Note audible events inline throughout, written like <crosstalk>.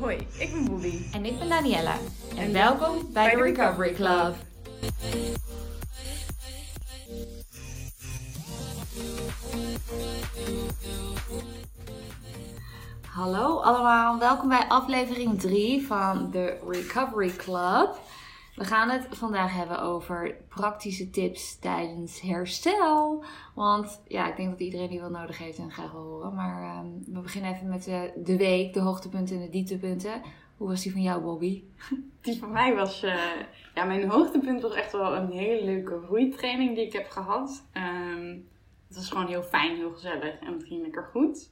Hoi, ik ben Bobby. En ik ben Daniella. En, En welkom bij, de Recovery Club. Hallo allemaal, welkom bij aflevering 3 van de Recovery Club. We gaan het vandaag hebben over praktische tips tijdens herstel. Want ja, ik denk dat iedereen die wel nodig heeft en graag wil horen. Maar ehm, we beginnen even met de, de week, de hoogtepunten en de dieptepunten. Hoe was die van jou, Bobby? <laughs> Die van mij was, eh, ja, mijn hoogtepunt was echt wel een hele leuke roeitraining die ik heb gehad. Ehm, het was gewoon heel fijn, heel gezellig en het ging lekker goed.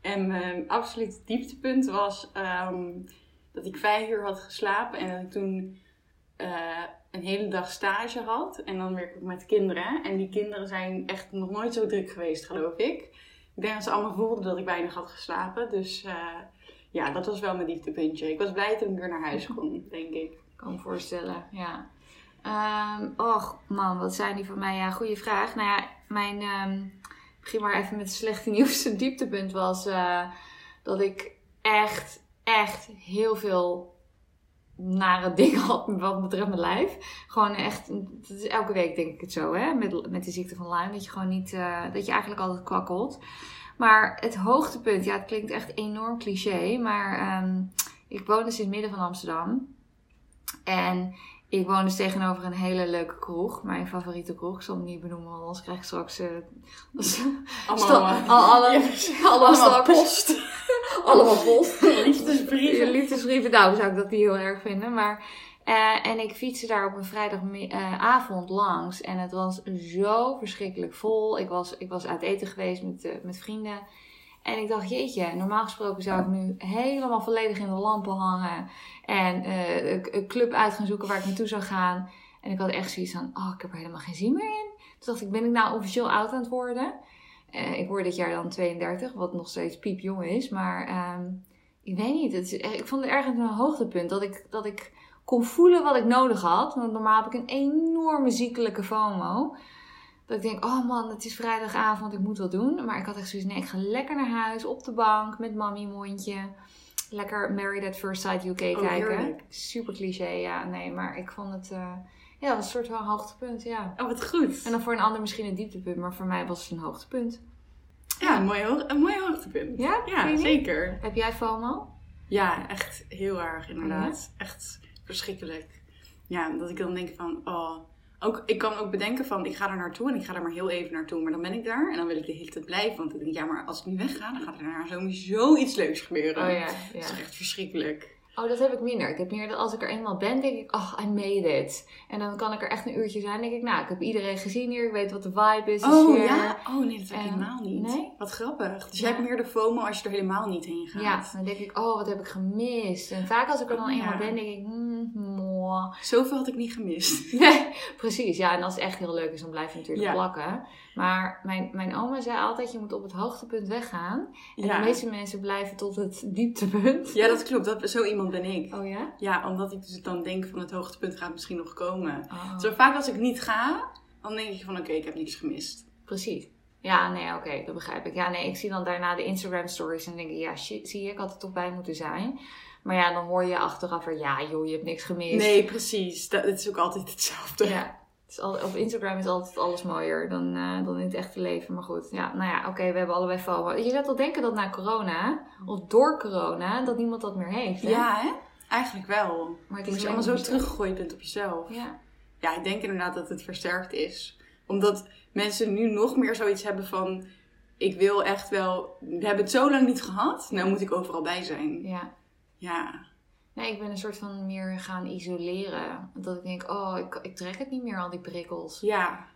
En mijn absolute dieptepunt was ehm, dat ik vijf uur had geslapen en dat ik toen eh, een hele dag stage had. En dan werk ik met kinderen. En die kinderen zijn echt nog nooit zo druk geweest, geloof ik. Ik denk dat ze allemaal voelden dat ik weinig had geslapen. Dus eh, ja, dat was wel mijn dieptepuntje. Ik was blij toen ik weer naar huis <laughs> kon, denk ik. kan me voorstellen, ja. Ehm, och, man, wat zijn die van mij? Ja, goede vraag. Nou ja, mijn... ehm, ik begin maar even met slechte <laughs> nieuws. Het dieptepunt was eh, dat ik echt, echt heel veel nare <laughs> dingen had wat betreft mijn lijf. Gewoon echt, is elke week denk ik het zo, hè, met, met de ziekte van Lyme. Dat je gewoon niet, eh, dat je eigenlijk altijd kwakkelt. Maar het hoogtepunt, ja, het klinkt echt enorm cliché, maar ehm, ik woon dus in het midden van Amsterdam. En ik woon dus tegenover een hele leuke kroeg. Mijn favoriete kroeg. Ik zal hem niet benoemen, want anders krijg ik straks... eh, Allemaal, eh, al- alle, <laughs> ja, <laughs> allemaal straks- post. <laughs> allemaal post. Liefdesbrieven. Liefdesbrieven, nou zou ik dat niet heel erg vinden. Maar, eh, en ik fietste daar op een vrijdagavond langs. En het was zo verschrikkelijk vol. Ik was, ik was uit eten geweest met, eh, met vrienden. En ik dacht, jeetje, normaal gesproken zou ik nu helemaal volledig in de lampen hangen. En eh, een club uit gaan zoeken waar ik naartoe zou gaan. En ik had echt zoiets van, oh, ik heb er helemaal geen zin meer in. Toen dacht ik, ben ik nou officieel oud aan het worden? Eh, ik word dit jaar dan 32, wat nog steeds piepjong is. Maar ehm, ik weet niet, het is, echt- ik vond het ergens een hoogtepunt. Dat ik, dat ik kon voelen wat ik nodig had. Want normaal heb ik een enorme ziekelijke FOMO. Dat ik denk, oh man, het is vrijdagavond, ik moet wat doen. Maar ik had echt zoiets, nee, ik ga lekker naar huis, op de bank, met mami mondje. Lekker Married at First Sight UK Oh, kijken. heerlijk. Super cliché, ja. Nee, maar ik vond het, eh, ja, dat was een soort van hoogtepunt, ja. Oh, wat goed. En dan voor een ander misschien een dieptepunt, maar voor mij was het een hoogtepunt. Ja, een mooi, hoog, een mooi hoogtepunt. Ja? Ja, zeker. Heb jij FOMO? Ja, echt heel erg inderdaad. Echt verschrikkelijk. Ja, dat ik dan denk van, oh... Ook, ik kan ook bedenken van, ik ga er naartoe en ik ga er maar heel even naartoe. Maar dan ben ik daar en dan wil ik de hele tijd blijven. Want dan denk ik, ja, maar als ik nu wegga, dan gaat er daarna sowieso iets leuks gebeuren. Oh ja, Dat ja. is toch echt verschrikkelijk. Oh, dat heb ik minder. Ik heb meer dat als ik er eenmaal ben, denk ik, oh, I made it. En dan kan ik er echt een uurtje zijn. denk ik, nou, ik heb iedereen gezien hier. Ik weet wat de vibe is. de Oh sfeer. ja? Oh nee, dat heb ik En- helemaal niet. nee? Wat grappig. Dus Ja. jij hebt meer de FOMO als je er helemaal niet heen gaat. Ja, dan denk ik, oh, wat heb ik gemist. En vaak als ik er dan Oh, eenmaal ja. ben, denk ik, hmm, mooi. Zoveel had ik niet gemist. <laughs> Nee, precies. Ja, en als het echt heel leuk is, dan blijf je natuurlijk Ja. plakken. Maar mijn, mijn oma zei altijd, je moet op het hoogtepunt weggaan. En Ja. de meeste mensen blijven tot het dieptepunt. ja, dat klopt. Dat, zo iemand ben ik. Oh ja? Ja, omdat ik dus dan denk van het hoogtepunt gaat misschien nog komen. Oh. Zo vaak als ik niet ga, dan denk ik van oké, ik heb niks gemist. Precies. Ja, nee, oké, dat begrijp ik. Ja, nee, ik zie dan daarna de Instagram stories en denk ik, ja, shit, zie je, ik had er toch bij moeten zijn. Maar ja, dan hoor je achteraf er, ja, joh, je hebt niks gemist. Nee, precies. Dat, is ook altijd hetzelfde. Ja, het is al, op Instagram is altijd alles mooier dan, eh, dan in het echte leven. Maar goed, ja, nou ja, oké, we hebben allebei FOMO. Je zou toch denken dat na corona, of door corona, dat niemand dat meer heeft, hè? Ja, hè? Eigenlijk wel. maar het Dat is je allemaal zo teruggegooid bent op jezelf. Ja, Ja, ik denk inderdaad dat het versterkt is. Omdat mensen nu nog meer zoiets hebben van... Ik wil echt wel... We hebben het zo lang niet gehad. Nou moet ik overal bij zijn. ja. Ja. Nee, ik ben een soort van meer gaan isoleren. Dat ik denk, oh, ik, ik trek het niet meer, al die prikkels. Ja.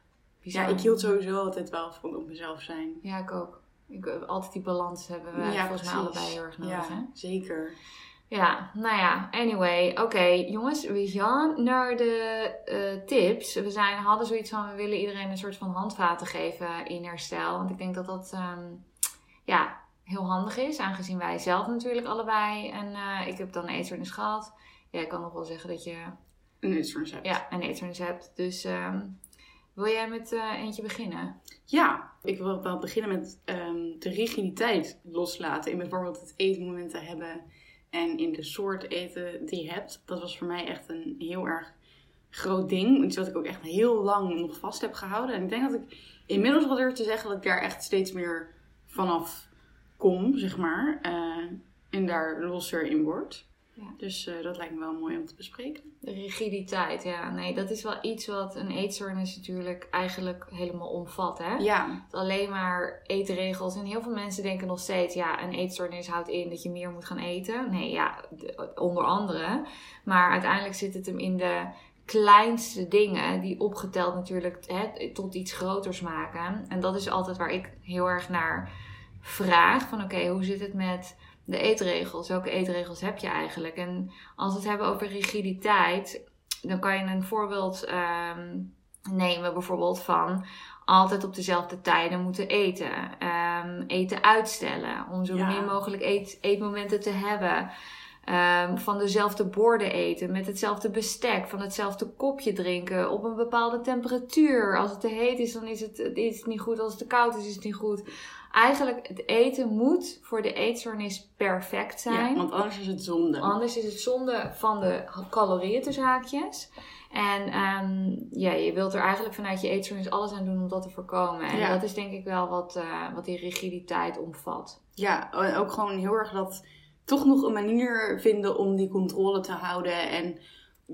Bizar. ja, ik hield sowieso altijd wel van op mezelf zijn. Ja, ik ook. Ik, eh, altijd die balans hebben we ja, volgens mij allebei heel erg nodig, Ja, hè? zeker. Ja, nou ja, anyway. Oké, jongens, we gaan naar de eh, tips. We zijn, hadden zoiets van, we willen iedereen een soort van handvaten geven in herstel. Want ik denk dat dat, ehm, ja, heel handig is. Aangezien wij zelf natuurlijk allebei, en eh, ik heb dan een eetstoornis gehad. Ja, ik kan nog wel zeggen dat je Een eetstoornis hebt. ja, een eetstoornis hebt. Dus ehm, Wil jij met uh, eentje beginnen? Ja, ik wil wel beginnen met um, de rigiditeit loslaten. In bijvoorbeeld het eetmomenten hebben en in de soort eten die je hebt. Dat was voor mij echt een heel erg groot ding. Iets wat ik ook echt heel lang nog vast heb gehouden. En ik denk dat ik inmiddels wel durf te zeggen dat ik daar echt steeds meer vanaf kom, zeg maar. Uh, en daar losser in word. Ja. Dus uh, dat lijkt me wel mooi om te bespreken. De rigiditeit, ja. Nee, dat is wel iets wat een eetstoornis natuurlijk eigenlijk helemaal omvat, hè? Ja. Alleen maar eetregels. En heel veel mensen denken nog steeds, ja, een eetstoornis houdt in dat je meer moet gaan eten. Nee, ja, onder andere. Maar uiteindelijk zit het hem in de kleinste dingen die opgeteld natuurlijk hè, tot iets groters maken. En dat is altijd waar ik heel erg naar vraag. Van oké, hoe zit het met de eetregels. Welke eetregels heb je eigenlijk? En als we het hebben over rigiditeit, dan kan je een voorbeeld ehm, nemen, bijvoorbeeld van altijd op dezelfde tijden moeten eten. Um, eten uitstellen, om zo min mogelijk eet, eetmomenten te hebben. Um, van dezelfde borden eten, met hetzelfde bestek, van hetzelfde kopje drinken, op een bepaalde temperatuur. Als het te heet is, dan is het, is het niet goed. Als het te koud is, is het niet goed eigenlijk het eten moet voor de eetstoornis perfect zijn. Ja, want anders is het zonde. Anders is het zonde van de calorieën tussen haakjes. En um, ja, je wilt er eigenlijk vanuit je eetstoornis alles aan doen om dat te voorkomen. En dat is denk ik wel wat, uh, wat die rigiditeit omvat. Ja, ook gewoon heel erg dat toch nog een manier vinden om die controle te houden. En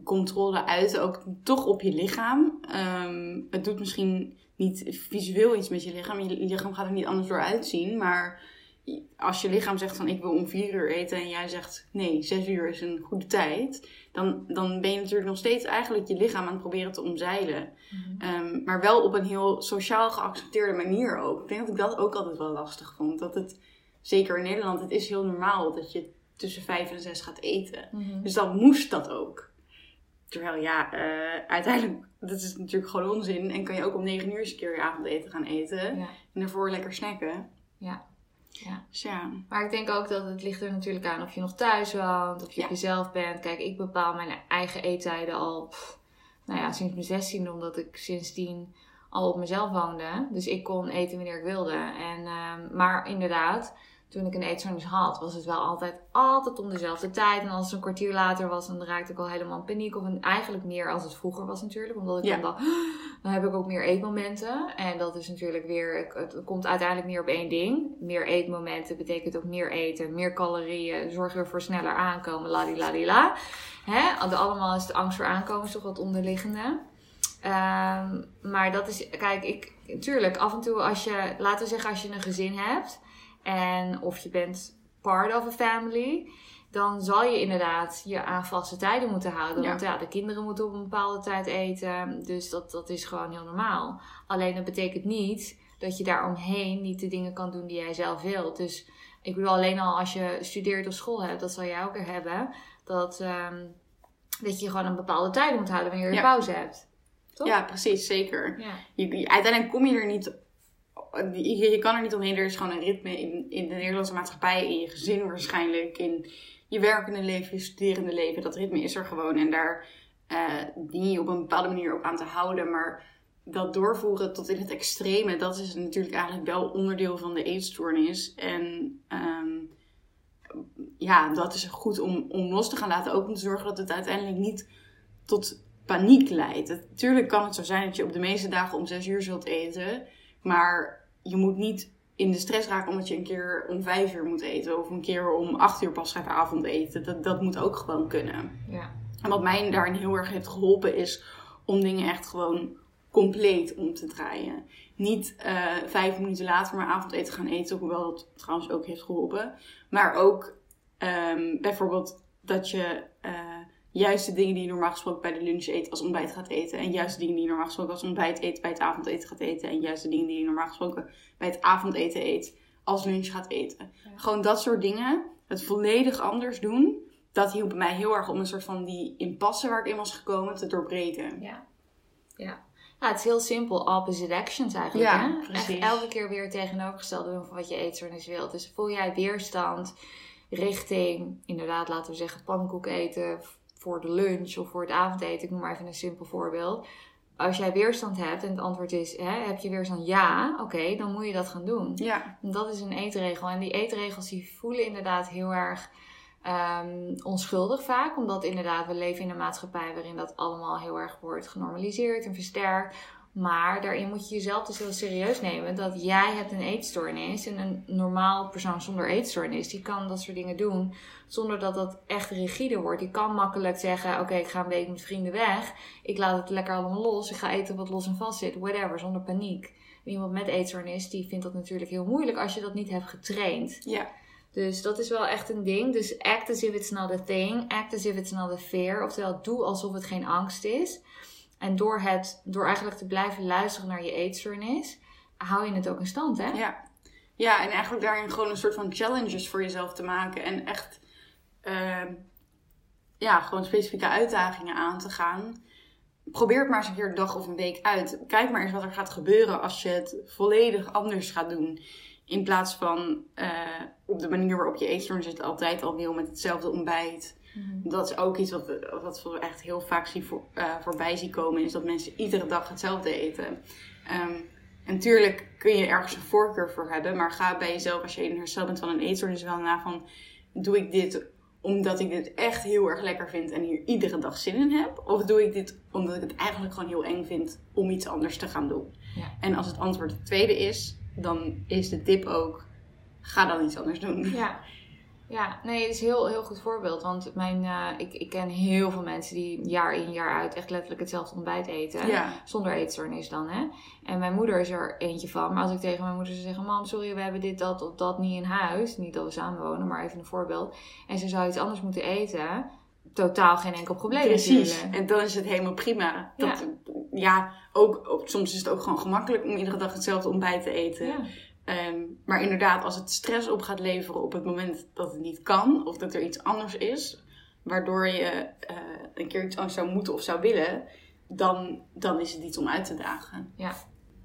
controle uit ook toch op je lichaam. Um, het doet misschien niet visueel iets met je lichaam. Je lichaam gaat er niet anders door uitzien. Maar als je lichaam zegt van ik wil om vier uur eten en jij zegt nee, zes uur is een goede tijd. Dan, dan ben je natuurlijk nog steeds eigenlijk je lichaam aan het proberen te omzeilen. Mhm. Ehm, maar wel op een heel sociaal geaccepteerde manier ook. Ik denk dat ik dat ook altijd wel lastig vond. Dat het, zeker in Nederland, het is heel normaal dat je tussen vijf en zes gaat eten. Mhm. Dus dan moest dat ook. Terwijl ja, uh, uiteindelijk, dat is natuurlijk gewoon onzin. En kan je ook om negen uur eens een keer je avondeten gaan eten. En daarvoor lekker snacken. Ja. Ja. Dus ja. Maar ik denk ook dat het ligt er natuurlijk aan of je nog thuis woont, of je ja. jezelf bent. Kijk, ik bepaal mijn eigen eettijden al, nou ja, sinds mijn zestiende, omdat ik sindsdien al op mezelf woonde. Dus ik kon eten wanneer ik wilde. En, uh, maar inderdaad, toen ik een eetstoornis had, was het wel altijd, altijd om dezelfde tijd. En als het een kwartier later was, dan raakte ik al helemaal in paniek. Of eigenlijk meer als het vroeger was natuurlijk. Omdat ik dan dacht, dan heb ik ook meer eetmomenten. En dat is natuurlijk weer, het komt uiteindelijk meer op één ding. Meer eetmomenten betekent ook meer eten, meer calorieën. Zorgen we voor sneller aankomen, ladila. Hè? Allemaal is de angst voor aankomen is toch wat onderliggende. Um, maar dat is, kijk, ik, natuurlijk, af en toe als je, laten we zeggen als je een gezin hebt en of je bent part of a family, dan zal je inderdaad je aan vaste tijden moeten houden. Want ja, de kinderen moeten op een bepaalde tijd eten. Dus dat, dat is gewoon heel normaal. Alleen dat betekent niet dat je daaromheen niet de dingen kan doen die jij zelf wilt. Dus ik bedoel, alleen al als je studeert of school hebt, dat zal jij ook er hebben. Dat, um, dat je gewoon een bepaalde tijden moet houden wanneer je pauze hebt. Toch? Ja, precies, zeker. Ja. Je, uiteindelijk kom je er niet je, je kan er niet omheen. Er is gewoon een ritme in, in de Nederlandse maatschappij, in je gezin waarschijnlijk, in je werkende leven, je studerende leven. Dat ritme is er gewoon en daar uh, dien je op een bepaalde manier ook aan te houden. Maar dat doorvoeren tot in het extreme, dat is natuurlijk eigenlijk wel onderdeel van de eetstoornis. En um, ja, dat is goed om, om los te gaan laten. Ook om te zorgen dat het uiteindelijk niet tot paniek leidt. Natuurlijk kan het zo zijn dat je op de meeste dagen om zes uur zult eten. Maar je moet niet in de stress raken omdat je een keer om vijf uur moet eten. Of een keer om acht uur pas gaat avond eten. Dat, dat moet ook gewoon kunnen. Ja. En wat mij daarin heel erg heeft geholpen is om dingen echt gewoon compleet om te draaien. Niet uh, vijf minuten later maar avondeten gaan eten. Hoewel dat trouwens ook heeft geholpen. Maar ook um, bijvoorbeeld dat je... Uh, juist de dingen die je normaal gesproken bij de lunch eet als ontbijt gaat eten. En juist de dingen die je normaal gesproken als ontbijt eet bij het avondeten gaat eten. En juist de dingen die je normaal gesproken bij het avondeten eet als lunch gaat eten. Gewoon dat soort dingen. Het volledig anders doen. Dat hielp mij heel erg om een soort van die impasse waar ik in was gekomen te doorbreken. Ja. Ja. Nou, het is heel simpel. Opposite actions eigenlijk. Ja, hè? Precies. Echt elke keer weer tegenovergesteld doen van wat je eetstoornis wilt. Dus voel jij weerstand richting, inderdaad, laten we zeggen, pannenkoek eten, voor de lunch of voor het avondeten, ik noem maar even een simpel voorbeeld. als jij weerstand hebt en het antwoord is, hè, heb je weerstand ja, oké, dan moet je dat gaan doen. Ja. Dat is een eetregel. En die eetregels die voelen inderdaad heel erg ehm, onschuldig vaak. Omdat inderdaad we leven in een maatschappij waarin dat allemaal heel erg wordt genormaliseerd en versterkt. Maar daarin moet je jezelf dus heel serieus nemen dat jij hebt een eetstoornis. En een normaal persoon zonder eetstoornis, die kan dat soort dingen doen zonder dat dat echt rigide wordt. Die kan makkelijk zeggen, oké, ik ga een week met vrienden weg. Ik laat het lekker allemaal los. Ik ga eten wat los en vast zit. Whatever, zonder paniek. iemand met eetstoornis, die vindt dat natuurlijk heel moeilijk als je dat niet hebt getraind. Ja. Dus dat is wel echt een ding. Dus act as if it's not a thing. Act as if it's not a fear. Oftewel, doe alsof het geen angst is. En door, het, door eigenlijk te blijven luisteren naar je eetstoornis, hou je het ook in stand, hè? Ja. Ja, en eigenlijk daarin gewoon een soort van challenges voor jezelf te maken. En echt, ehm, ja, gewoon specifieke uitdagingen aan te gaan. Probeer het maar eens een keer een dag of een week uit. Kijk maar eens wat er gaat gebeuren als je het volledig anders gaat doen. In plaats van eh, op de manier waarop je eetstoornis het altijd al wil met hetzelfde ontbijt. Mhm. Dat is ook iets wat, wat we echt heel vaak zien voor, eh, voorbij zien komen. Is dat mensen iedere dag hetzelfde eten. Ehm, en natuurlijk kun je ergens een voorkeur voor hebben. Maar ga bij jezelf, als je in herstel bent van een eetstoornis, wel na van... Doe ik dit omdat ik dit echt heel erg lekker vind en hier iedere dag zin in heb? Of doe ik dit omdat ik het eigenlijk gewoon heel eng vind om iets anders te gaan doen? Ja. En als het antwoord het tweede is, dan is de tip ook... Ga dan iets anders doen. Ja. Ja, nee, het is een heel, heel goed voorbeeld. Want mijn, eh, ik, ik ken heel veel mensen die jaar in jaar uit echt letterlijk hetzelfde ontbijt eten. Ja. Zonder eetstoornis dan, hè. En mijn moeder is er eentje van. Maar als ik tegen mijn moeder zou zeggen... Mam, sorry, we hebben dit, dat of dat niet in huis. Niet dat we samenwonen, maar even een voorbeeld. En ze zou iets anders moeten eten. Totaal geen enkel probleem Precies. En dan is het helemaal prima. Dat, ja, ook, ook- soms is het ook gewoon gemakkelijk om iedere dag hetzelfde ontbijt te eten. Ja. Ehm, maar inderdaad, als het stress op gaat leveren op het moment dat het niet kan, of dat er iets anders is, waardoor je eh, een keer iets anders zou moeten of zou willen, dan, dan is het iets om uit te dagen.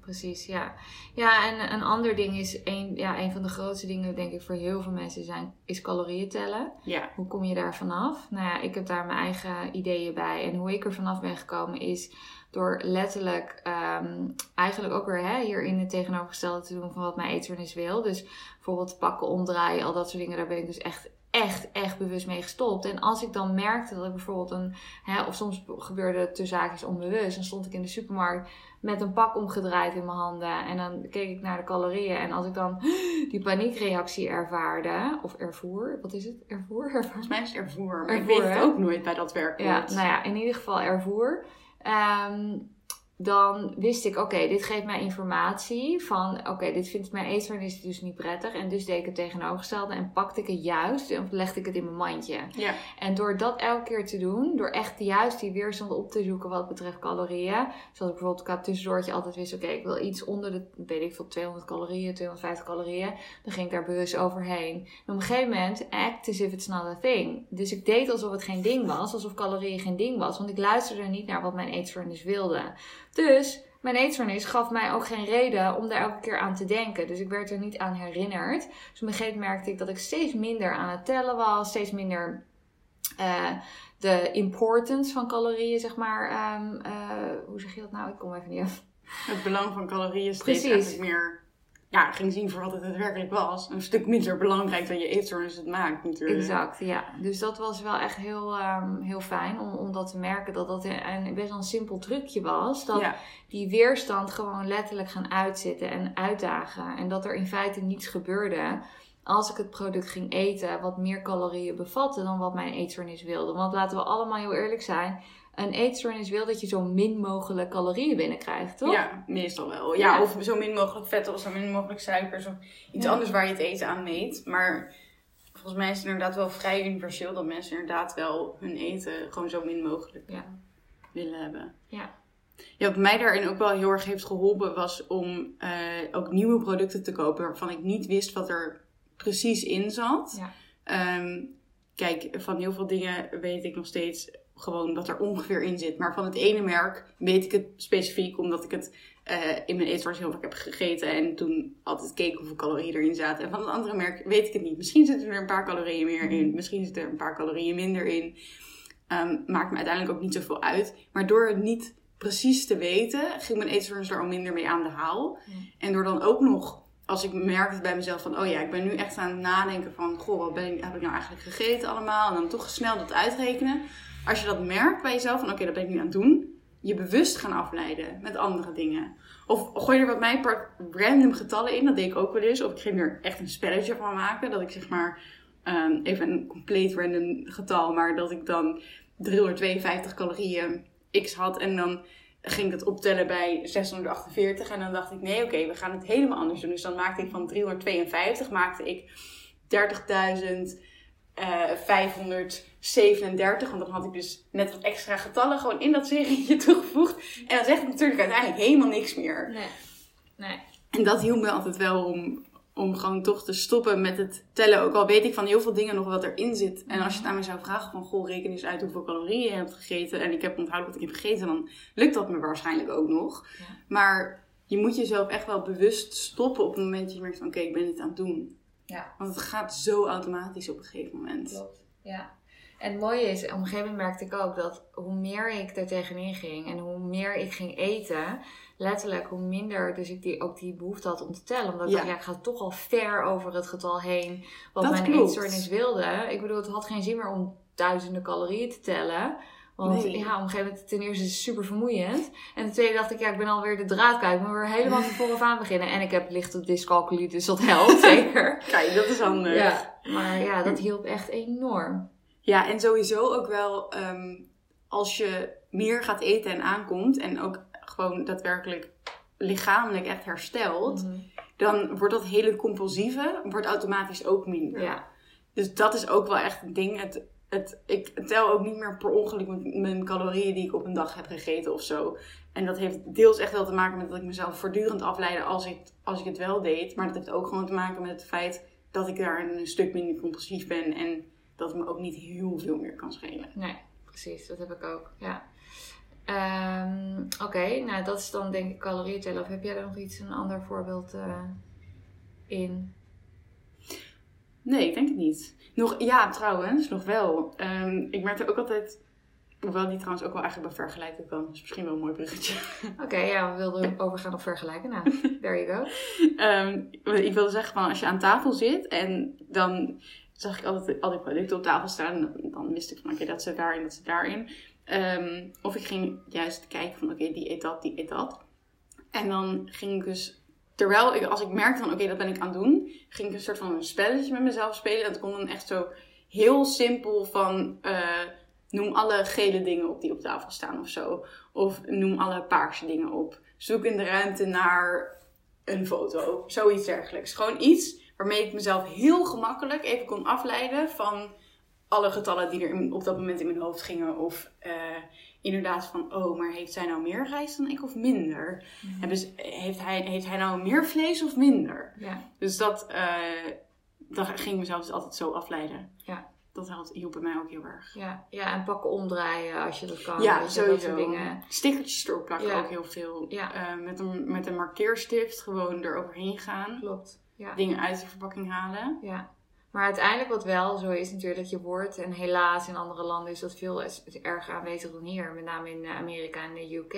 Precies, ja. Ja, en een ander ding is, een, ja, een van de grootste dingen denk ik voor heel veel mensen zijn, is calorieën tellen. Ja, Hoe kom je daar vanaf? Nou ja, ik heb daar mijn eigen ideeën bij. En hoe ik er vanaf ben gekomen is door letterlijk ehm, eigenlijk ook weer hè, hierin het tegenovergestelde te doen van wat mijn eetstoornis wil. Dus bijvoorbeeld pakken, omdraaien, al dat soort dingen. Daar ben ik dus echt, echt, echt bewust mee gestopt. En als ik dan merkte dat ik bijvoorbeeld een, hè, of soms gebeurde het te zaakjes onbewust. Dan stond ik in de supermarkt met een pak omgedraaid in mijn handen. En dan keek ik naar de calorieën. En als ik dan <gasps> die paniekreactie ervaarde, of ervoer, wat is het? Ervoer? Volgens mij is het ervoer, maar ik weet het hè? ook nooit bij dat Ja, werkwoord. nou ja, in ieder geval ervoer. Um, dan wist ik, oké, dit geeft mij informatie van, oké, dit vindt mijn eetstoornis dus niet prettig. En dus deed ik het tegenovergestelde en pakte ik het juist en legde ik het in mijn mandje. Ja, En door dat elke keer te doen, door echt juist die weerstand op te zoeken wat betreft calorieën. Zoals ik bijvoorbeeld qua tussendoortje altijd wist, oké, ik wil iets onder de, weet ik veel, 200 calorieën, 250 calorieën. Dan ging ik daar bewust overheen. En op een gegeven moment, act as if it's not a thing. Dus ik deed alsof het geen ding was, alsof calorieën geen ding was. Want ik luisterde niet naar wat mijn eetstoornis wilde. Dus mijn eetstoornis gaf mij ook geen reden om daar elke keer aan te denken. Dus ik werd er niet aan herinnerd. Dus op een gegeven moment merkte ik dat ik steeds minder aan het tellen was. Steeds minder eh, de importance van calorieën, zeg maar. ehm, eh, hoe zeg je dat nou? Ik kom even niet af. het belang van calorieën steeds Precies. meer ja, ging zien voor wat het daadwerkelijk was. Een stuk minder belangrijk dan je eetstoornis het maakt natuurlijk. Exact, ja. Dus dat was wel echt heel, ehm, heel fijn om, om dat te merken. Dat dat een, een best wel een simpel trucje was. Dat Ja, die weerstand gewoon letterlijk gaan uitzitten en uitdagen. En dat er in feite niets gebeurde als ik het product ging eten wat meer calorieën bevatte dan wat mijn eetstoornis wilde. Want laten we allemaal heel eerlijk zijn. Een eetstoornis wil dat je zo min mogelijk calorieën binnenkrijgt, toch? Ja, meestal wel. Ja, Ja. of zo min mogelijk vetten of zo min mogelijk suikers of iets Ja. anders waar je het eten aan meet. Maar volgens mij is het inderdaad wel vrij universeel dat mensen inderdaad wel hun eten gewoon zo min mogelijk Ja. willen hebben. Ja. Ja, wat mij daarin ook wel heel erg heeft geholpen was om eh, ook nieuwe producten te kopen waarvan ik niet wist wat er precies in zat. Ja. Ehm, kijk, van heel veel dingen weet ik nog steeds gewoon wat er ongeveer in zit. Maar van het ene merk weet ik het specifiek omdat ik het eh, in mijn eetstoornis heel vaak heb gegeten. En toen altijd keek hoeveel calorieën erin zaten. En van het andere merk weet ik het niet. Misschien zitten er een paar calorieën meer in. Misschien zitten er een paar calorieën minder in. Ehm, maakt me uiteindelijk ook niet zoveel uit. Maar door het niet precies te weten, ging mijn eetstoornis er al minder mee aan de haal. Ja. En door dan ook nog, als ik merkte bij mezelf van, oh ja, ik ben nu echt aan het nadenken van, goh, wat ben ik, heb ik nou eigenlijk gegeten allemaal? En dan toch snel dat uitrekenen. Als je dat merkt bij jezelf van, oké, dat ben ik nu aan het doen. Je bewust gaan afleiden met andere dingen. Of gooi er wat mij random getallen in, dat deed ik ook wel eens. Of ik ging er echt een spelletje van maken, dat ik zeg maar, ehm, even een compleet random getal, maar dat ik dan 352 calorieën x had en dan ging ik het optellen bij 648 en dan dacht ik nee oké we gaan het helemaal anders doen dus dan maakte ik van 352 maakte ik 30.537 want dan had ik dus net wat extra getallen gewoon in dat serietje <laughs> toegevoegd en dan zegt het natuurlijk uiteindelijk helemaal niks meer Nee. Nee. en dat hielp me altijd wel om, om gewoon toch te stoppen met het tellen. Ook al weet ik van heel veel dingen nog wat erin zit. En als je het aan mij zou vragen van, goh, reken eens uit hoeveel calorieën je hebt gegeten. En ik heb onthouden wat ik heb gegeten, dan lukt dat me waarschijnlijk ook nog. Ja. Maar je moet jezelf echt wel bewust stoppen op het moment dat je merkt van, oké, ik ben dit aan het doen. Ja. Want het gaat zo automatisch op een gegeven moment. Klopt, ja. En het mooie is, op een gegeven moment merkte ik ook dat hoe meer ik er tegenin ging en hoe meer ik ging eten, letterlijk hoe minder dus ik die, ook die behoefte had om te tellen. Omdat ik Ja. dacht, ja, ik ga toch al ver over het getal heen wat Dat mijn klopt. eetstoornis wilde. Ik bedoel, het had geen zin meer om duizenden calorieën te tellen. Want Nee. ja, op een gegeven moment ten eerste is het super vermoeiend. En ten tweede dacht ik, ja, ik ben alweer de draad kwijt. Ik moet weer helemaal van <laughs> vooraf aan beginnen. En ik heb lichte dyscalculie, dus dat helpt <laughs> zeker. Kijk, dat is handig. Ja, maar ja, dat hielp echt enorm. Ja, en sowieso ook wel ehm, als je meer gaat eten en aankomt en ook gewoon daadwerkelijk lichamelijk echt herstelt, Mhm. dan wordt dat hele compulsieve wordt automatisch ook minder. Ja, Dus dat is ook wel echt een ding. Het, het, ik tel ook niet meer per ongeluk mijn, mijn calorieën die ik op een dag heb gegeten of zo. En dat heeft deels echt wel te maken met dat ik mezelf voortdurend afleidde als ik, als ik het wel deed. Maar dat heeft ook gewoon te maken met het feit dat ik daar een stuk minder compulsief ben. En dat het me ook niet heel veel meer kan schelen. nee, precies. Dat heb ik ook. Ja. Ehm, Oké, nou dat is dan denk ik calorieën tellen. Of heb jij er nog iets, een ander voorbeeld eh, in? Nee, ik denk het niet. Nog, ja, trouwens, nog wel. Ehm, ik merkte ook altijd, hoewel die trouwens ook wel eigenlijk bij vergelijken kan. Is misschien wel een mooi bruggetje. <laughs> Oké, ja, we wilden <laughs> overgaan op vergelijken. Nou, there you go. Ehm, ik wilde zeggen, van als je aan tafel zit en dan zag ik altijd al die producten op tafel staan. Dan, dan wist ik van oké, dat zit daarin, dat zit daarin. Ehm, of ik ging juist kijken van oké, die eet dat, die eet dat. En dan ging ik dus, terwijl ik, als ik merkte van oké, dat ben ik aan het doen, ging ik een soort van een spelletje met mezelf spelen. En het kon dan echt zo heel simpel van eh, noem alle gele dingen op die op tafel staan of zo. Of noem alle paarse dingen op. Zoek in de ruimte naar een foto. Zoiets dergelijks. Gewoon iets waarmee ik mezelf heel gemakkelijk even kon afleiden van alle getallen die er op dat moment in mijn hoofd gingen. Of eh, inderdaad van, oh, maar heeft zij nou meer rijst dan ik of minder? Ze- heeft, hij, heeft hij nou meer vlees of minder? Ja, Dus dat, eh dat ging mezelf dus altijd zo afleiden. Ja. Dat helpt, hielp bij mij ook heel erg. ja, ja, en pakken omdraaien als je dat kan. ja, sowieso. dingen. Stickertjes erop plakken Ja. ook heel veel. Ja. Eh, met, een, met een markeerstift gewoon eroverheen gaan. Klopt. Ja. Dingen uit de verpakking halen. Ja, maar uiteindelijk wat wel zo is natuurlijk dat je wordt, en helaas in andere landen is dat veel erger aanwezig dan hier, met name in eh, Amerika en de UK.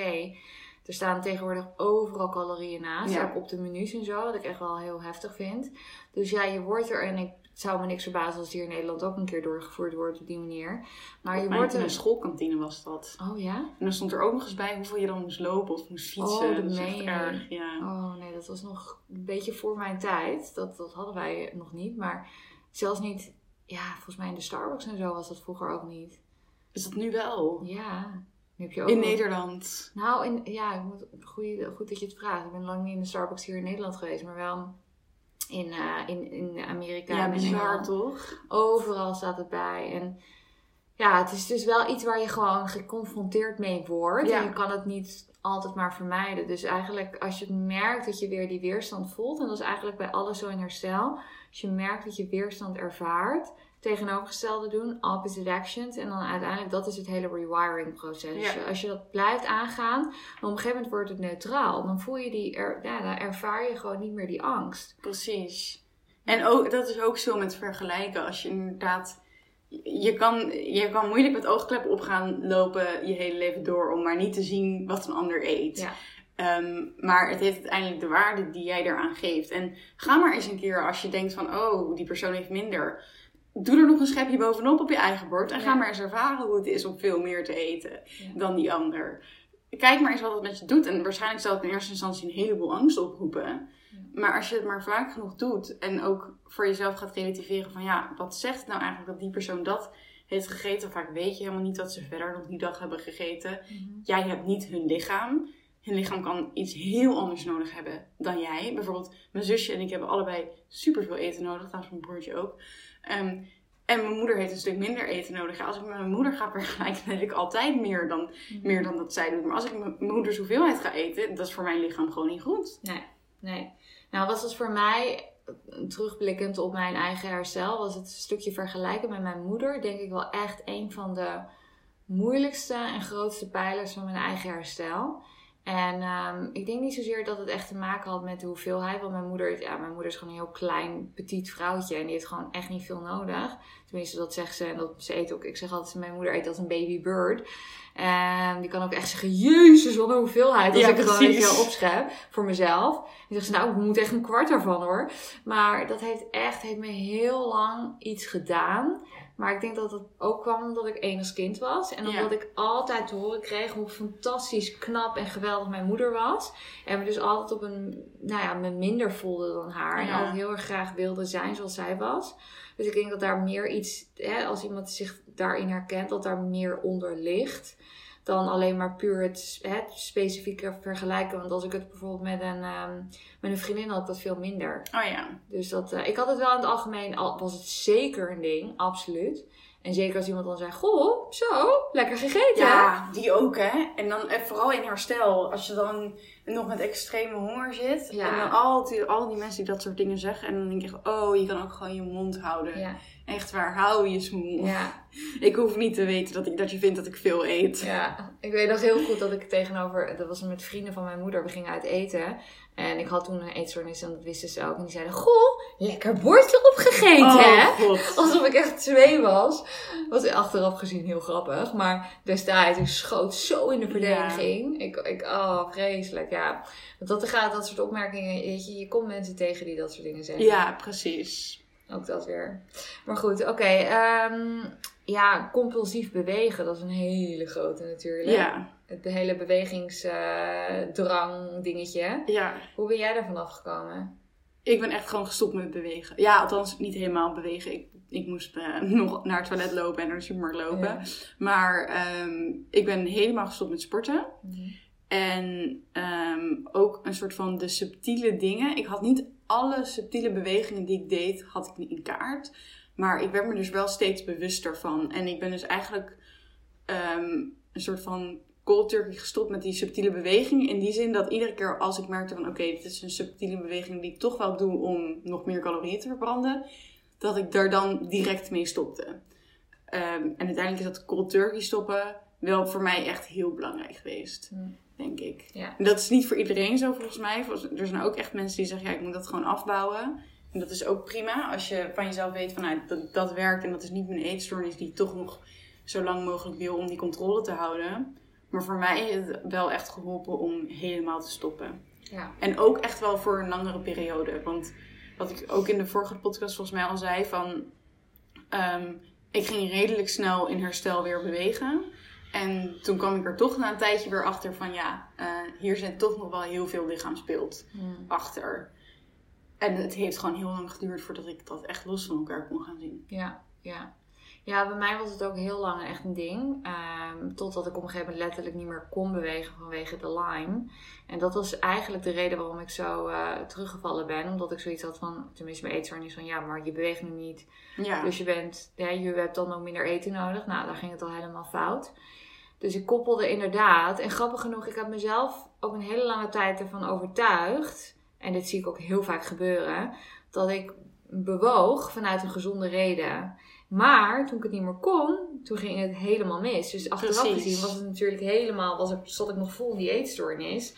Er staan tegenwoordig overal calorieën naast, Ja. ook op de menus en zo, wat ik echt wel heel heftig vind. Dus ja, je wordt er, en ik zou me niks verbazen als het hier in Nederland ook een keer doorgevoerd wordt op die manier. Maar Op je wordt in er... een schoolkantine was dat. Oh ja? En dan stond er ook nog eens bij hoeveel je dan moest lopen of moest fietsen. Oh, dat is echt erg. Ja. Oh nee, dat was nog een beetje voor mijn tijd. Dat, dat hadden wij nog niet. Maar zelfs niet, ja, volgens mij in de Starbucks en zo was dat vroeger ook niet. Is dat nu wel? Ja, nu heb je ook In Nederland. Nou, in, ja, ik moet, goeie, goed dat je het vraagt. Ik ben lang niet in de Starbucks hier in Nederland geweest, maar wel in, eh, in, in Amerika. Ja, bizar toch? Overal staat het bij. En ja, het is dus wel iets waar je gewoon geconfronteerd mee wordt. Ja. En je kan het niet altijd maar vermijden. Dus eigenlijk als je merkt dat je weer die weerstand voelt. En dat is eigenlijk bij alles zo in herstel. Als je merkt dat je weerstand ervaart. Tegenovergestelde doen, opposite actions. En dan uiteindelijk, dat is het hele rewiring proces. Ja. Als je dat blijft aangaan, dan op een gegeven moment wordt het neutraal. Dan voel je die, er, ja, dan ervaar je gewoon niet meer die angst. Precies. En ook, dat is ook zo met vergelijken. Als je inderdaad je kan, je kan moeilijk met oogkleppen op gaan lopen je hele leven door om maar niet te zien wat een ander eet. Ja. Ehm, maar het heeft uiteindelijk de waarde die jij eraan geeft. En ga maar eens een keer als je denkt van, oh, die persoon heeft minder. Doe er nog een schepje bovenop op je eigen bord. En ga maar eens ervaren hoe het is om veel meer te eten Ja. dan die ander. Kijk maar eens wat het met je doet. En waarschijnlijk zal het in eerste instantie een heleboel angst oproepen. Maar als je het maar vaak genoeg doet en ook voor jezelf gaat relativeren van ja, wat zegt het nou eigenlijk dat die persoon dat heeft gegeten? Vaak weet je helemaal niet wat ze verder nog die dag hebben gegeten. Mhm. Jij hebt niet hun lichaam. Hun lichaam kan iets heel anders nodig hebben dan jij. Bijvoorbeeld mijn zusje en ik hebben allebei superveel eten nodig. Trouwens mijn broertje ook. Ehm, en mijn moeder heeft een stuk minder eten nodig. Ja, als ik met mijn moeder ga vergelijken, dan heb ik altijd meer dan, meer dan dat zij doet. Maar als ik met mijn moeders hoeveelheid ga eten, dat is voor mijn lichaam gewoon niet goed. Nee. Nou, was het voor mij, terugblikkend op mijn eigen herstel, was het stukje vergelijken met mijn moeder, denk ik wel echt een van de moeilijkste en grootste pijlers van mijn eigen herstel. En ehm, ik denk niet zozeer dat het echt te maken had met de hoeveelheid. Want mijn moeder, ja, mijn moeder is gewoon een heel klein, petit vrouwtje. En die heeft gewoon echt niet veel nodig. Tenminste, dat zegt ze. En dat, ze eet ook, ik zeg altijd, mijn moeder eet als een baby bird. En die kan ook echt zeggen, jezus, wat een hoeveelheid. Als Ja, ik het gewoon keer opschep voor mezelf. En zegt ze, nou, ik moet echt een kwart daarvan hoor. Maar dat heeft echt, heeft me heel lang iets gedaan. Maar ik denk dat het ook kwam omdat ik één als kind was. En Ja. omdat ik altijd te horen kreeg hoe fantastisch, knap en geweldig mijn moeder was. En me dus altijd op een, nou ja, me minder voelde dan haar. En altijd heel erg graag wilde zijn zoals zij was. Dus ik denk dat daar meer iets, hè, als iemand zich daarin herkent, dat daar meer onder ligt. Dan alleen maar puur het, het specifieke vergelijken. Want als ik het bijvoorbeeld met een, ehm, met een vriendin had, ik dat veel minder. Oh ja. Dus dat, eh, ik had het wel in het algemeen, al was het zeker een ding, absoluut. En zeker als iemand dan zei, goh, zo, lekker gegeten. hè?" Ja, die ook hè. En dan eh, vooral in herstel. Als je dan nog met extreme honger zit. Ja. En dan al die, al die mensen die dat soort dingen zeggen. En dan denk je oh, je kan ook gewoon je mond houden. Ja, Echt waar, hou je smoel. ja, <laughs> Ik hoef niet te weten dat, ik, dat je vindt dat ik veel eet. ja. Ik weet nog heel goed dat ik tegenover, dat was met vrienden van mijn moeder, we gingen uit eten. En ik had toen een eetstoornis en dat wisten ze ook. En die zeiden, goh, lekker bordje opgegeten hè. Oh god. <laughs> Alsof ik echt twee was. Was achteraf gezien heel grappig. Maar destijds, ik schoot zo in de verdediging. Ik, ik, oh, vreselijk, ja. Want dat, gaat, dat soort opmerkingen, je, je komt mensen tegen die dat soort dingen zeggen. Ja, precies. Ook dat weer. Maar goed, oké. ehm, ja, compulsief bewegen, dat is een hele grote natuurlijk. Ja, Het hele bewegingsdrang dingetje. ja. Hoe ben jij daarvan afgekomen? Ik ben echt gewoon gestopt met bewegen. Ja, althans niet helemaal bewegen. Ik, ik moest eh, <laughs> nog naar het toilet lopen en naar de supermarkt lopen. Ja. Maar ehm, ik ben helemaal gestopt met sporten. En ehm, ook een soort van de subtiele dingen. Ik had niet alle subtiele bewegingen die ik deed, had ik niet in kaart. Maar ik werd me dus wel steeds bewuster van. En ik ben dus eigenlijk ehm, een soort van cold turkey gestopt met die subtiele bewegingen. In die zin dat iedere keer als ik merkte van oké, dit is een subtiele beweging die ik toch wel doe om nog meer calorieën te verbranden. Dat ik daar dan direct mee stopte. Ehm, en uiteindelijk is dat cold turkey stoppen wel voor mij echt heel belangrijk geweest. Denk ik. Ja. En dat is niet voor iedereen zo volgens mij. Er zijn ook echt mensen die zeggen, ja, ik moet dat gewoon afbouwen. En dat is ook prima als je van jezelf weet van, nou, dat, dat werkt en dat is niet mijn eetstoornis die ik toch nog zo lang mogelijk wil om die controle te houden. Maar voor mij heeft het wel echt geholpen om helemaal te stoppen. Ja. En ook echt wel voor een langere periode. Want wat ik ook in de vorige podcast volgens mij al zei, van ehm, ik ging redelijk snel in herstel weer bewegen. En toen kwam ik er toch na een tijdje weer achter van ja, eh, hier zit toch nog wel heel veel lichaamsbeeld Hmm. achter. En het heeft gewoon heel lang geduurd voordat ik dat echt los van elkaar kon gaan zien. Ja, ja. Ja, bij mij was het ook heel lang echt een ding. Ehm, totdat ik op een gegeven moment letterlijk niet meer kon bewegen vanwege de Lyme. En dat was eigenlijk de reden waarom ik zo eh, teruggevallen ben. Omdat ik zoiets had van, tenminste mijn eetstoornis van, ja, maar je beweegt nu niet. Ja, Dus je, bent, ja, je hebt dan ook minder eten nodig. Nou, daar ging het al helemaal fout. Dus ik koppelde inderdaad. En grappig genoeg, ik heb mezelf ook een hele lange tijd ervan overtuigd. En dit zie ik ook heel vaak gebeuren. Dat ik bewoog vanuit een gezonde reden. Maar toen ik het niet meer kon, toen ging het helemaal mis. Dus achteraf Precies. gezien was het natuurlijk helemaal, was ik, zat ik nog vol in die eetstoornis.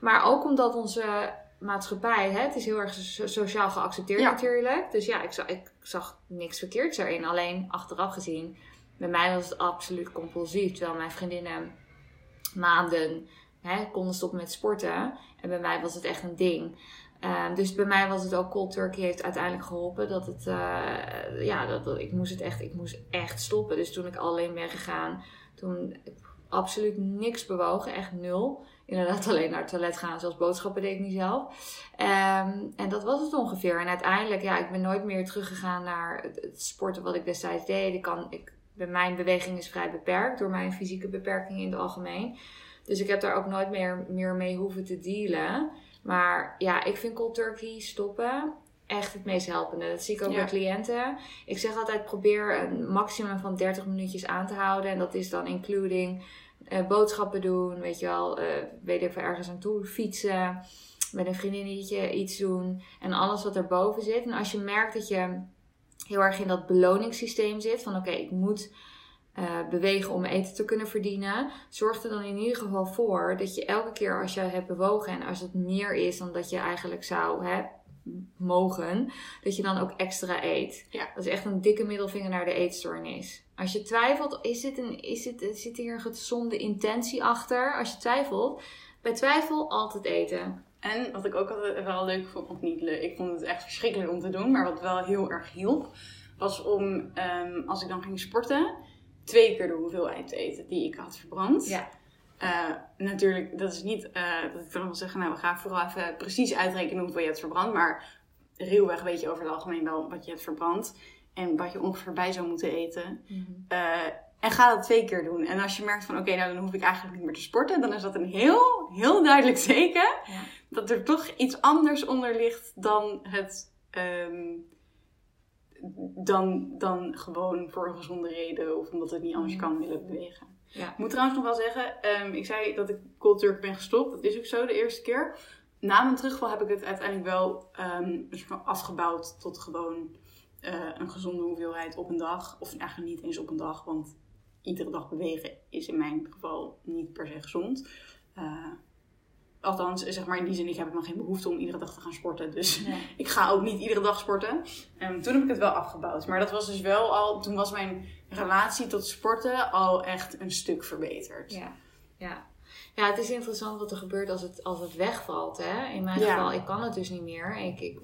Maar ook omdat onze maatschappij, hè, het is heel erg so- sociaal geaccepteerd Ja. natuurlijk. Dus ja, ik zag, ik zag niks verkeerds erin. Alleen achteraf gezien, bij mij was het absoluut compulsief. Terwijl mijn vriendinnen maanden hè, konden stoppen met sporten. En bij mij was het echt een ding. Ehm, dus bij mij was het ook cold turkey heeft uiteindelijk geholpen. Dat het, eh, ja, dat, ik moest het echt, ik moest echt stoppen. Dus toen ik alleen ben gegaan, toen ik absoluut niks bewogen, echt nul. Inderdaad <laughs> alleen naar het toilet gaan, zelfs boodschappen deed ik niet zelf. Ehm, en dat was het ongeveer. En uiteindelijk, ja, ik ben nooit meer teruggegaan naar het, het sporten wat ik destijds deed. Ik kan, ik, mijn beweging is vrij beperkt door mijn fysieke beperkingen in het algemeen. Dus ik heb daar ook nooit meer, meer mee hoeven te dealen. Maar ja, ik vind cold turkey stoppen echt het meest helpende. Dat zie ik ook Ja. bij cliënten. Ik zeg altijd probeer een maximum van 30 minuutjes aan te houden. En dat is dan including eh, boodschappen doen, weet je wel, eh, weet ik ergens aan toe fietsen, met een vriendinnetje iets doen en alles wat erboven zit. En als je merkt dat je heel erg in dat beloningssysteem zit, van oké, ik moet eh, bewegen om eten te kunnen verdienen, zorg er dan in ieder geval voor dat je elke keer als je hebt bewogen en als het meer is dan dat je eigenlijk zou hè, mogen, dat je dan ook extra eet. Ja. Dat is echt een dikke middelvinger naar de eetstoornis. Als je twijfelt, is dit een, is dit, zit hier een gezonde intentie achter? Als je twijfelt, bij twijfel altijd eten. En wat ik ook altijd wel leuk vond, of niet leuk, ik vond het echt verschrikkelijk om te doen, maar wat wel heel erg hielp, was om ehm, als ik dan ging sporten, twee keer de hoeveelheid te eten die ik had verbrand. Ja. Eh, natuurlijk, dat is niet eh, dat ik dan wil zeggen, nou we gaan vooral even precies uitrekenen hoeveel je hebt verbrand, maar ruwweg weet je over het algemeen wel wat je hebt verbrand en wat je ongeveer bij zou moeten eten. Eh, en ga dat twee keer doen. En als je merkt van oké, nou dan hoef ik eigenlijk niet meer te sporten, dan is dat een heel, heel duidelijk teken Ja. dat er toch iets anders onder ligt dan het. ehm, dan, dan gewoon voor een gezonde reden of omdat het niet anders kan willen bewegen. Ja. Ik moet trouwens nog wel zeggen, ehm, ik zei dat ik cold turkey ben gestopt. Dat is ook zo de eerste keer. Na mijn terugval heb ik het uiteindelijk wel ehm, afgebouwd tot gewoon eh, een gezonde hoeveelheid op een dag. Of eigenlijk niet eens op een dag, want iedere dag bewegen is in mijn geval niet per se gezond. Eh, althans, zeg maar in die zin, ik heb helemaal geen behoefte om iedere dag te gaan sporten. Dus Nee. <laughs> ik ga ook niet iedere dag sporten. Ehm, toen heb ik het wel afgebouwd. Maar dat was dus wel al, toen was mijn relatie tot sporten al echt een stuk verbeterd. Ja, ja. Ja, het is interessant wat er gebeurt als het, als het wegvalt. Hè? In mijn Ja. geval, ik kan het dus niet meer. Ik, ik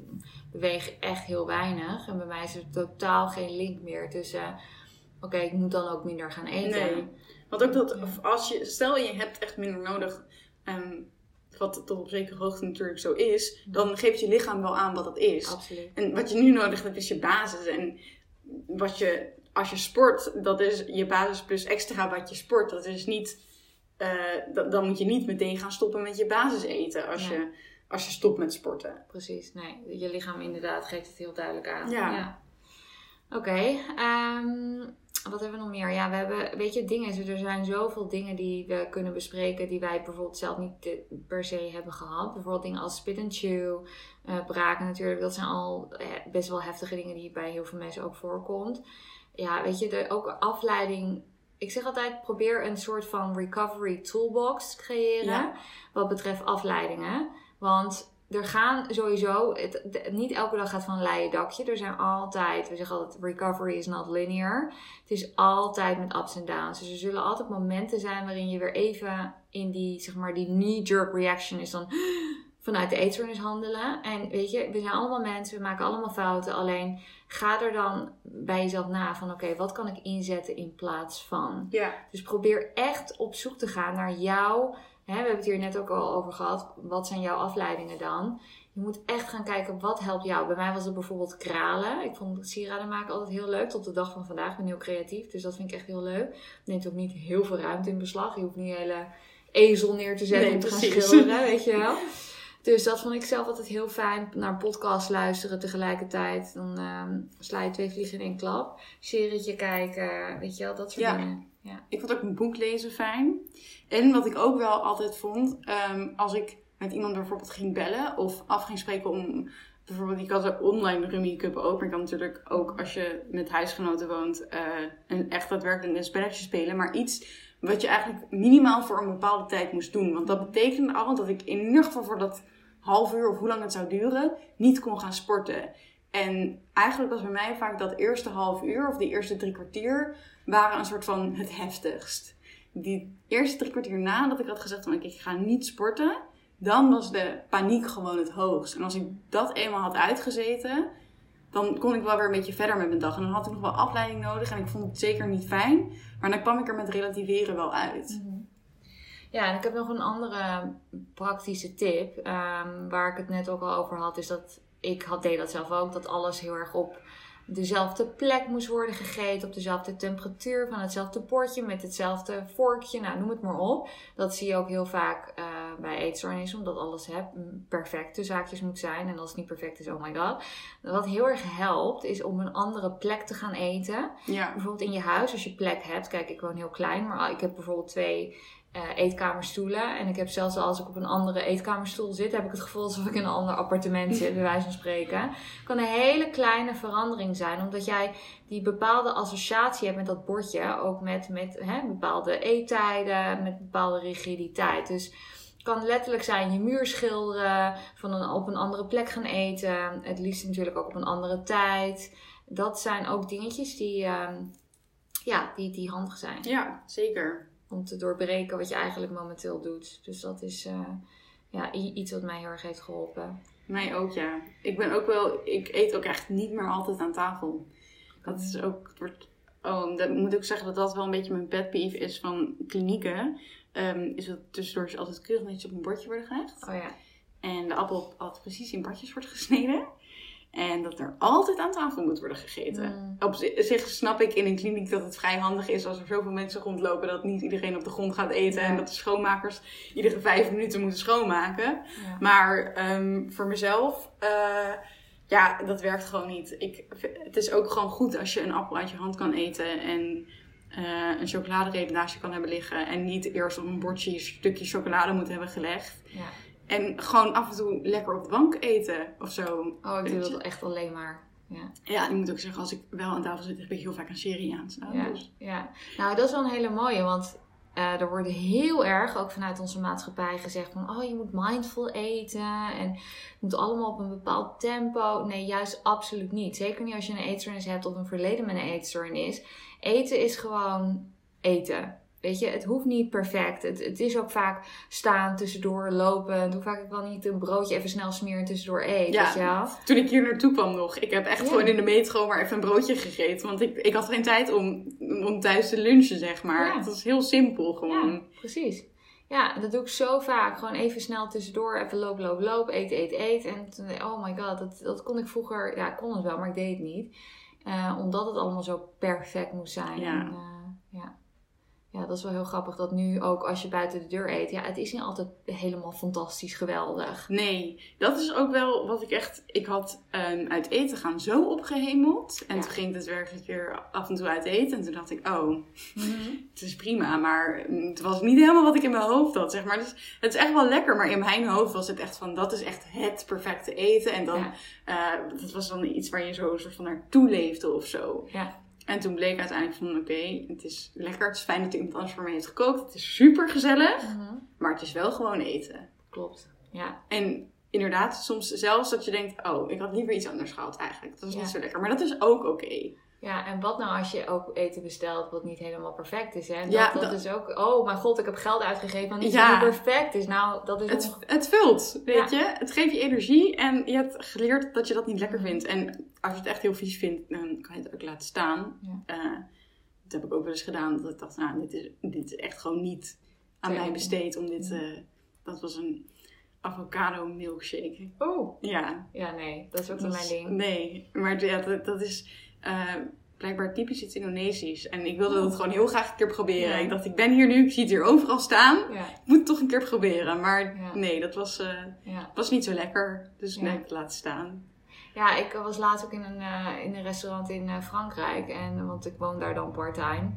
beweeg echt heel weinig. En bij mij is er totaal geen link meer tussen... Oké, ik moet dan ook minder gaan eten. Nee. Want ook dat, als je, stel je hebt echt minder nodig, ehm, wat tot op zekere hoogte natuurlijk zo is, dan geeft je lichaam wel aan wat dat is. Absoluut. En wat je nu nodig hebt is je basis. En wat je, als je sport, dat is je basis plus extra wat je sport. Dat is niet, da- dan moet je niet meteen gaan stoppen met je basis eten als, Ja. je, als je stopt met sporten. Precies, nee. Je lichaam inderdaad geeft het heel duidelijk aan. Ja. Oké, ehm, wat hebben we nog meer? Ja, we hebben, weet je, dingen. is, Er zijn zoveel dingen die we kunnen bespreken die wij bijvoorbeeld zelf niet per se hebben gehad. Bijvoorbeeld dingen als spit and chew, eh, braken natuurlijk. Dat zijn al eh, best wel heftige dingen die bij heel veel mensen ook voorkomt. Ja, weet je, de, ook afleiding. Ik zeg altijd, probeer een soort van recovery toolbox te creëren. Ja. Wat betreft afleidingen. Want er gaan sowieso, het, de- niet elke dag gaat van een leien dakje. Er zijn altijd, we zeggen altijd, recovery is not linear. Het is altijd met ups en downs. Dus er zullen altijd momenten zijn waarin je weer even in die, zeg maar, die knee-jerk reaction is dan <gasps> vanuit de eetstoornis handelen. En weet je, we zijn allemaal mensen, we maken allemaal fouten. Alleen ga er dan bij jezelf na van, oké, wat kan ik inzetten in plaats van? Ja. Dus probeer echt op zoek te gaan naar jouw. Hè, we hebben het hier net ook al over gehad. Wat zijn jouw afleidingen dan? Je moet echt gaan kijken wat helpt jou. Bij mij was het bijvoorbeeld kralen. Ik vond sieraden maken altijd heel leuk. Tot de dag van vandaag. Ik ben heel creatief. Dus dat vind ik echt heel leuk. Neemt ook niet heel veel ruimte in beslag. Je hoeft niet een hele ezel neer te zetten Nee, om te gaan schilderen. Weet je wel. Dus dat vond ik zelf altijd heel fijn. Naar podcast luisteren tegelijkertijd. Dan ehm, sla je twee vliegen in één klap. Serietje kijken. Weet je wel, dat soort Ja. dingen. Ja. Ik vond ook een boek lezen fijn. En wat ik ook wel altijd vond, ehm, als ik met iemand bijvoorbeeld ging bellen of af ging spreken om. Bijvoorbeeld, ik had een online Rummy Cup ook. Maar je kan natuurlijk ook als je met huisgenoten woont, eh, een echt daadwerkelijk een spelletje spelen. Maar iets wat je eigenlijk minimaal voor een bepaalde tijd moest doen. Want dat betekende al dat ik in ieder geval voor dat half uur of hoe lang het zou duren, niet kon gaan sporten. En eigenlijk was bij mij vaak dat eerste half uur of die eerste drie kwartier waren een soort van het heftigst. Die eerste drie kwartier nadat ik had gezegd van ik ga niet sporten, dan was de paniek gewoon het hoogst. En als ik dat eenmaal had uitgezeten, dan kon ik wel weer een beetje verder met mijn dag. En dan had ik nog wel afleiding nodig en ik vond het zeker niet fijn. Maar dan kwam ik er met relativeren wel uit. Mhm. Ja, en ik heb nog een andere praktische tip. ehm, waar ik het net ook al over had. Is dat ik had, deed dat zelf ook. Dat alles heel erg op dezelfde plek moest worden gegeten. Op dezelfde temperatuur van hetzelfde bordje. Met hetzelfde vorkje. Nou, noem het maar op. Dat zie je ook heel vaak eh, bij eetstoornissen. Omdat alles hè, perfecte zaakjes moet zijn. En als het niet perfect is, oh my god. Wat heel erg helpt, is om een andere plek te gaan eten. Ja, Bijvoorbeeld in je huis, als je plek hebt. Kijk, ik woon heel klein, maar ik heb bijvoorbeeld twee eh, eetkamerstoelen. En ik heb zelfs als ik op een andere eetkamerstoel zit, heb ik het gevoel alsof ik in een ander appartement zit, bij wijze van spreken. Het kan een hele kleine verandering zijn, omdat jij die bepaalde associatie hebt met dat bordje. Ook met, met hè, bepaalde eettijden, met bepaalde rigiditeit. Dus kan letterlijk zijn je muur schilderen, van een, op een andere plek gaan eten. Het liefst natuurlijk ook op een andere tijd. Dat zijn ook dingetjes die, ehm, ja, die, die handig zijn ja zeker. Om te doorbreken wat je eigenlijk momenteel doet. Dus dat is eh, ja, iets wat mij heel erg heeft geholpen. Mij ook, ja. Ik ben ook wel, ik eet ook echt niet meer altijd aan tafel. Dat is ook, wordt, oh, dat moet ik zeggen dat dat wel een beetje mijn pet peeve is van klinieken. Ehm, is dat tussendoor ze altijd keurig netjes op een bordje worden gelegd. Oh ja. En de appel altijd precies in partjes wordt gesneden. En dat er altijd aan tafel moet worden gegeten. Mm. Op zi- zich snap ik in een kliniek dat het vrij handig is als er zoveel mensen rondlopen dat niet iedereen op de grond gaat eten. Ja. En dat de schoonmakers iedere vijf minuten moeten schoonmaken. Ja. Maar ehm, voor mezelf, eh, ja, dat werkt gewoon niet. Ik, het is ook gewoon goed als je een appel uit je hand kan eten en eh, een chocoladereep naast je kan hebben liggen. En niet eerst op een bordje een stukje chocolade moet hebben gelegd. Ja. En gewoon af en toe lekker op de bank eten of zo. Oh, ik doe dat echt alleen maar. Ja. Ja, ik moet ook zeggen, als ik wel aan tafel zit, heb ik heel vaak een serie aan staan. Ja, Dus. ja. Nou, dat is wel een hele mooie, want eh, er wordt heel erg, ook vanuit onze maatschappij, gezegd van, oh, je moet mindful eten en het moet allemaal op een bepaald tempo. Nee, juist absoluut niet. Zeker niet als je een eetstoornis hebt of een verleden met een eetstoornis. Eten is gewoon eten. Weet je, het hoeft niet perfect. Het, het is ook vaak staan, tussendoor lopen. Hoe vaak ik wel niet een broodje even snel smeren en tussendoor eet. Ja. Weet je wel? Toen ik hier naartoe kwam nog, ik heb echt Ja. gewoon in de metro maar even een broodje gegeten. Want ik, ik had geen tijd om, om thuis te lunchen, zeg maar. Ja. Het was heel simpel gewoon. Ja, precies. Ja, dat doe ik zo vaak. Gewoon even snel tussendoor, even loop, loop, loop, eet, eet, eet. En toen, oh my god, dat, dat kon ik vroeger, ja, ik kon het wel, maar ik deed het niet. Eh, omdat het allemaal zo perfect moest zijn. Ja. En, eh, ja. Ja, dat is wel heel grappig dat nu ook als je buiten de deur eet, ja, het is niet altijd helemaal fantastisch geweldig. Nee, dat is ook wel wat ik echt... Ik had ehm, uit eten gaan zo opgehemeld. En Ja. toen ging ik het werk weer af en toe uit eten. En toen dacht ik, oh, het is prima. Maar mm, het was niet helemaal wat ik in mijn hoofd had, zeg maar. Dus het is echt wel lekker. Maar in mijn hoofd was het echt van, dat is echt het perfecte eten. En dan, Ja. eh, dat was dan iets waar je zo soort van naartoe leefde of zo. Ja. En toen bleek uiteindelijk van, oké, het is lekker. Het is fijn dat iemand anders voor mij heeft gekookt. Het is super gezellig. Mhm. Maar het is wel gewoon eten. Klopt. Ja. En inderdaad, soms zelfs dat je denkt, oh, ik had liever iets anders gehad eigenlijk. Dat is Ja. niet zo lekker. Maar dat is ook oké. Ja, en wat nou als je ook eten bestelt wat niet helemaal perfect is, hè? Dat, Ja, dat, dat- is ook, oh mijn god, ik heb geld uitgegeven aan iets Ja. niet perfect is. Nou, dat is Het, het vult, weet Ja. je. Het geeft je energie en je hebt geleerd dat je dat niet lekker vindt. En als je het echt heel vies vindt, dan kan je het ook laten staan. Eh, dat heb ik ook wel eens gedaan. Dat ik dacht, nou, dit is, dit is echt gewoon niet aan mij besteed om dit... Eh, dat was een avocado milkshake. Oh, Ja. ja, nee, dat is ook dat niet mijn ding. Nee, maar ja, dat, dat is eh, blijkbaar typisch iets Indonesisch. En ik wilde Oh. dat gewoon heel graag een keer proberen. Ja. Ik dacht, ik ben hier nu, ik zie het hier overal staan. Ja, Ik moet het toch een keer proberen. Maar Ja. nee, dat was, eh, was niet zo lekker. Dus nee, ik het laten staan. ja, ik was laatst ook in een, eh, in een restaurant in eh, Frankrijk. En, want ik woon daar dan part-time.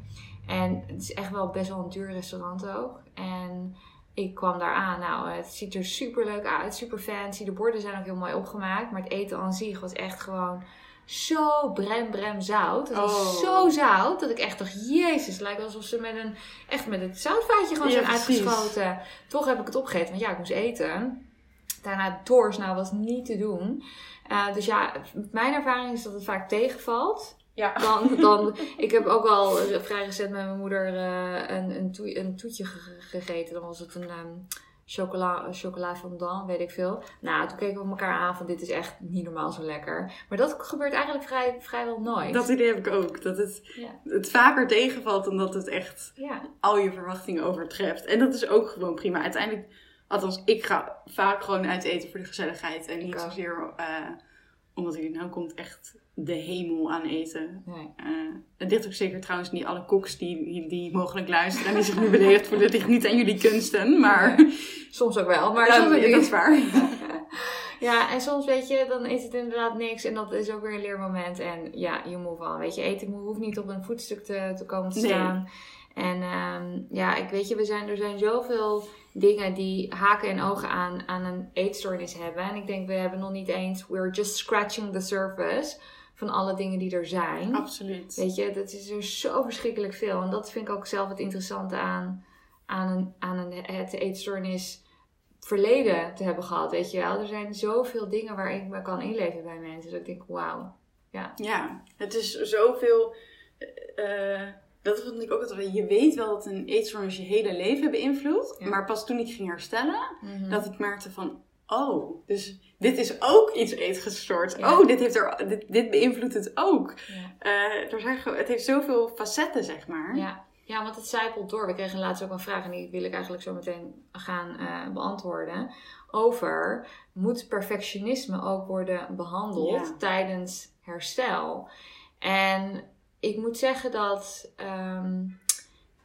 En het is echt wel best wel een duur restaurant ook. En ik kwam daar aan. Nou, het ziet er super leuk uit, super fancy. De borden zijn ook heel mooi opgemaakt. Maar het eten aan zich was echt gewoon zo brem brem zout. Het was Oh. zo zout dat ik echt dacht, jezus, het lijkt alsof ze met een, echt met het zoutvaatje gewoon Ja, zijn precies. uitgeschoten. Toch heb ik het opgegeten, want ja, ik moest eten. Daarna doors, nou was niet te doen. Uh, dus ja, mijn ervaring is dat het vaak tegenvalt. Ja. Dan, <laughs> dan, ik heb ook al vrij recent met mijn moeder uh, een, een, toe, een toetje gegeten. Dan was het een um, chocola, chocola fondant, weet ik veel. Nou, toen keken we elkaar aan van dit is echt niet normaal zo lekker. Maar dat gebeurt eigenlijk vrij, vrijwel nooit. Dat idee heb ik ook. Dat het, ja. het vaker tegenvalt dan dat het echt ja. al je verwachtingen overtreft. En dat is ook gewoon prima. Uiteindelijk, althans, ik ga vaak gewoon uit eten voor de gezelligheid. En niet zozeer uh, omdat ik nou komt echt de hemel aan eten. Nee. Uh, het ligt ook zeker trouwens niet alle koks die, die, mogelijk luisteren en die zich nu beledigd voelen. Het ligt niet aan jullie kunsten, maar... Soms ook wel, maar ja, soms ook dat is waar. <laughs> ja, en soms weet je, dan is het inderdaad niks en dat is ook weer een leermoment. En ja, je moet wel, weet je, eten hoeft niet op een voetstuk te, te komen te staan. Nee. En um, ja, ik weet je, we zijn, er zijn zoveel dingen die haken en ogen aan, aan een eetstoornis hebben. En ik denk, we hebben nog niet eens, we're just scratching the surface van alle dingen die er zijn. Absoluut. Weet je, dat is er zo verschrikkelijk veel. En dat vind ik ook zelf het interessante aan, aan, een, aan een, het eetstoornis verleden te hebben gehad. Weet je wel, er zijn zoveel dingen waar ik me kan inleven bij mensen. Dat ik denk, wauw. Ja. ja, het is zoveel. Uh, dat vond ik ook altijd. Je weet wel dat een eetstoornis je hele leven beïnvloedt. Maar pas toen ik ging herstellen, mm dat ik merkte van. Oh, dus dit is ook iets eetgestoord. Oh, dit, heeft er, dit, dit beïnvloedt het ook. Ja. Uh, er zijn, het heeft zoveel facetten, zeg maar. Ja. ja, want het zijpelt door. We kregen laatst ook een vraag en die wil ik eigenlijk zo meteen gaan uh, beantwoorden. Over, moet perfectionisme ook worden behandeld tijdens herstel? En ik moet zeggen dat... Um,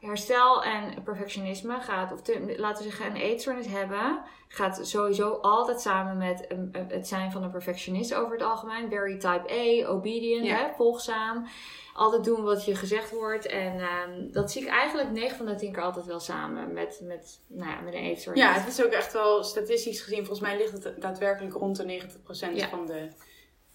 herstel en perfectionisme gaat, of te, laten we zeggen een eetstoornis hebben, gaat sowieso altijd samen met het zijn van een perfectionist over het algemeen. Very type A, obedient, hè, volgzaam. Altijd doen wat je gezegd wordt. En um, dat zie ik eigenlijk 9 van de 10 keer altijd wel samen met, met, nou ja, met een eetstoornis. Ja, het is ook echt wel statistisch gezien, volgens mij ligt het daadwerkelijk rond de 90% ja. van de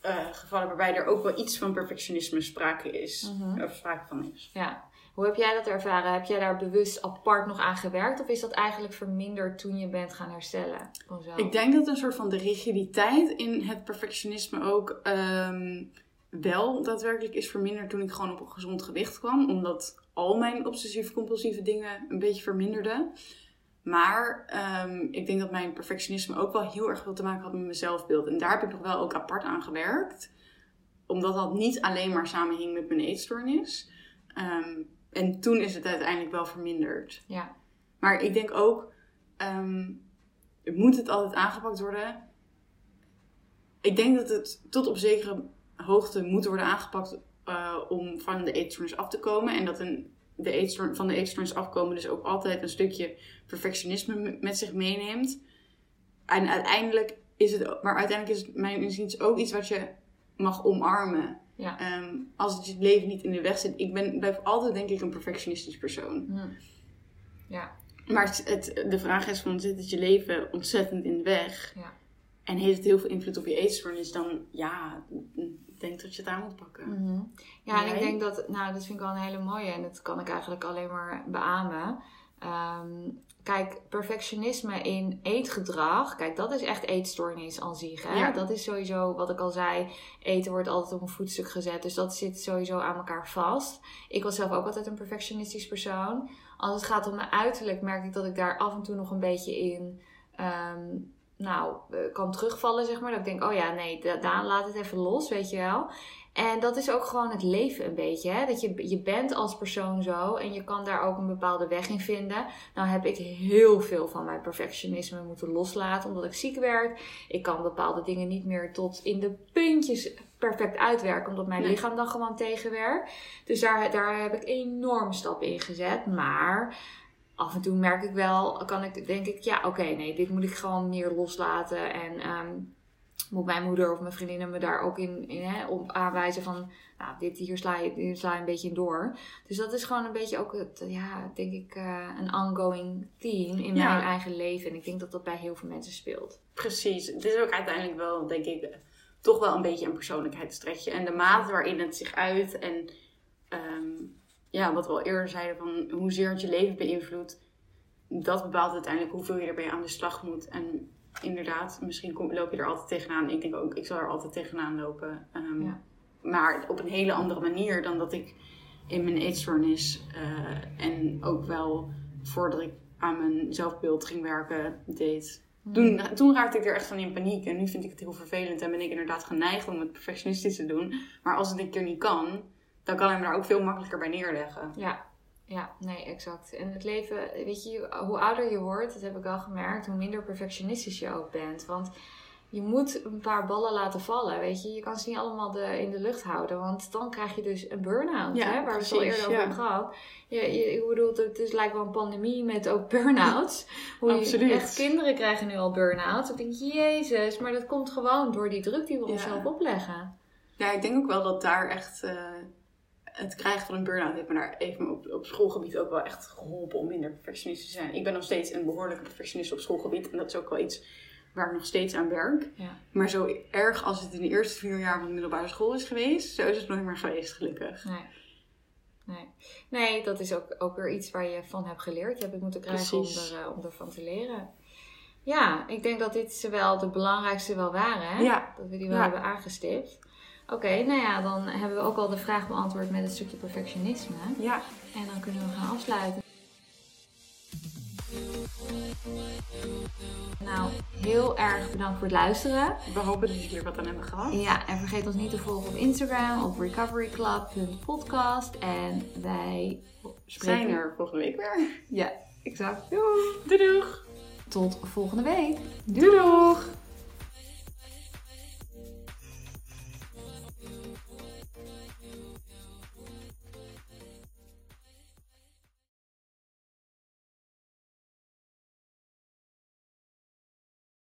uh, gevallen waarbij er ook wel iets van perfectionisme sprake is. Mm -hmm. Of sprake van is. Ja. Hoe heb jij dat ervaren? Heb jij daar bewust apart nog aan gewerkt? Of is dat eigenlijk verminderd toen je bent gaan herstellen? Ik denk dat een soort van de rigiditeit in het perfectionisme ook um, wel daadwerkelijk is verminderd toen ik gewoon op een gezond gewicht kwam. Omdat al mijn obsessief-compulsieve dingen een beetje verminderden. Maar um, ik denk dat mijn perfectionisme ook wel heel erg veel te maken had met mijn zelfbeeld. En daar heb ik nog wel ook apart aan gewerkt. Omdat dat niet alleen maar samenhing met mijn eetstoornis. Um, en toen is het uiteindelijk wel verminderd. Ja. Maar ik denk ook, um, moet het altijd aangepakt worden? Ik denk dat het tot op zekere hoogte moet worden aangepakt uh, om van de eetstoornis af te komen. En dat een, de eetstoornis, van de eetstoornis afkomen dus ook altijd een stukje perfectionisme met zich meeneemt. En uiteindelijk is het, maar uiteindelijk is het mijn inziens ook iets wat je mag omarmen. Ja. Um, als het je leven niet in de weg zit. Ik ben, blijf altijd denk ik een perfectionistisch persoon. Hm. Ja. Maar het, de vraag is van, zit het je leven ontzettend in de weg? Ja. En heeft het heel veel invloed op je eetstoornis? Dan ja, denk dat je het aan moet pakken. Mm -hmm. Ja, en ik denk dat, nou dat vind ik wel een hele mooie. En dat kan ik eigenlijk alleen maar beamen. Um, kijk, perfectionisme in eetgedrag, kijk, dat is echt eetstoornis aan zich. Hè? Ja. Dat is sowieso, wat ik al zei, eten wordt altijd op een voetstuk gezet. Dus dat zit sowieso aan elkaar vast. Ik was zelf ook altijd een perfectionistisch persoon. Als het gaat om mijn uiterlijk, merk ik dat ik daar af en toe nog een beetje in... Um, nou, eh, kan terugvallen, zeg maar. Dat ik denk, oh ja, nee, Daan, laat het even los, weet je wel. En dat is ook gewoon het leven een beetje. Hè? Dat je, je bent als persoon zo en je kan daar ook een bepaalde weg in vinden. Nou heb ik heel veel van mijn perfectionisme moeten loslaten omdat ik ziek werd. Ik kan bepaalde dingen niet meer tot in de puntjes perfect uitwerken omdat mijn lichaam dan gewoon tegenwerkt. Dus daar, daar heb ik enorme stappen in gezet. Maar af en toe merk ik wel, kan ik, denk ik, ja oké, nee, dit moet ik gewoon meer loslaten. En... Um, moet mijn moeder of mijn vriendinnen me daar ook in, in hè, op aanwijzen van, nou, dit hier sla, je, hier sla je een beetje in door. Dus dat is gewoon een beetje ook, het, ja, denk ik, uh, een ongoing theme in mijn eigen leven. En ik denk dat dat bij heel veel mensen speelt. Precies. Het is ook uiteindelijk wel, denk ik, toch wel een beetje een persoonlijkheidstrekje. En de mate waarin het zich uit en um, ja, wat we al eerder zeiden van hoezeer het je leven beïnvloedt, dat bepaalt uiteindelijk hoeveel je erbij aan de slag moet. En inderdaad, misschien kom, loop je er altijd tegenaan. Ik denk ook, ik zal er altijd tegenaan lopen. Ehm, Ja. Maar op een hele andere manier dan dat ik in mijn eetstoornis eh, en ook wel voordat ik aan mijn zelfbeeld ging werken deed. Toen, toen raakte ik er echt van in paniek. En nu vind ik het heel vervelend en ben ik inderdaad geneigd om het perfectionistisch te doen. Maar als het een keer niet kan, dan kan ik me daar ook veel makkelijker bij neerleggen. Ja, ja, nee, exact. En het leven, weet je, hoe ouder je wordt, dat heb ik al gemerkt, hoe minder perfectionistisch je ook bent. Want je moet een paar ballen laten vallen, weet je. Je kan ze niet allemaal de, in de lucht houden, want dan krijg je dus een burn-out, Ja, hè, waar we het al eerder over ja. gehad. Je, je, ik bedoel, het is lijkt wel een pandemie met ook burn-outs. Hoe je- Absoluut. echt kinderen krijgen nu al burn-outs. Ik denk, jezus, maar dat komt gewoon door die druk die we Ja. onszelf opleggen. Ja, ik denk ook wel dat daar echt eh, het krijgen van een burn-out heeft me daar even op, op schoolgebied ook wel echt geholpen om minder perfectionistisch te zijn. Ik ben nog steeds een behoorlijke perfectionist op schoolgebied en dat is ook wel iets waar ik nog steeds aan werk. Ja. Maar zo erg als het in de eerste vier jaar van de middelbare school is geweest, zo is het nooit meer geweest, gelukkig. Nee. Nee. nee, dat is ook, ook weer iets waar je van hebt geleerd. Je hebt het moeten krijgen om, er, eh, om ervan te leren. Ja, ik denk dat dit ze wel de belangrijkste wel waren. Hè? Ja. Dat we die wel Ja. hebben aangestipt. Oké, nou ja, dan hebben we ook al de vraag beantwoord met het stukje perfectionisme. Ja, En dan kunnen we gaan afsluiten. Nou, heel erg bedankt voor het luisteren. we hopen dat jullie er wat aan hebben gehad. Ja, en vergeet ons niet te volgen op Instagram op recoveryclub.podcast. En wij spreken... Zijn er volgende week weer. Ja, exact. Doei doeg! Tot volgende week. Doei doeg!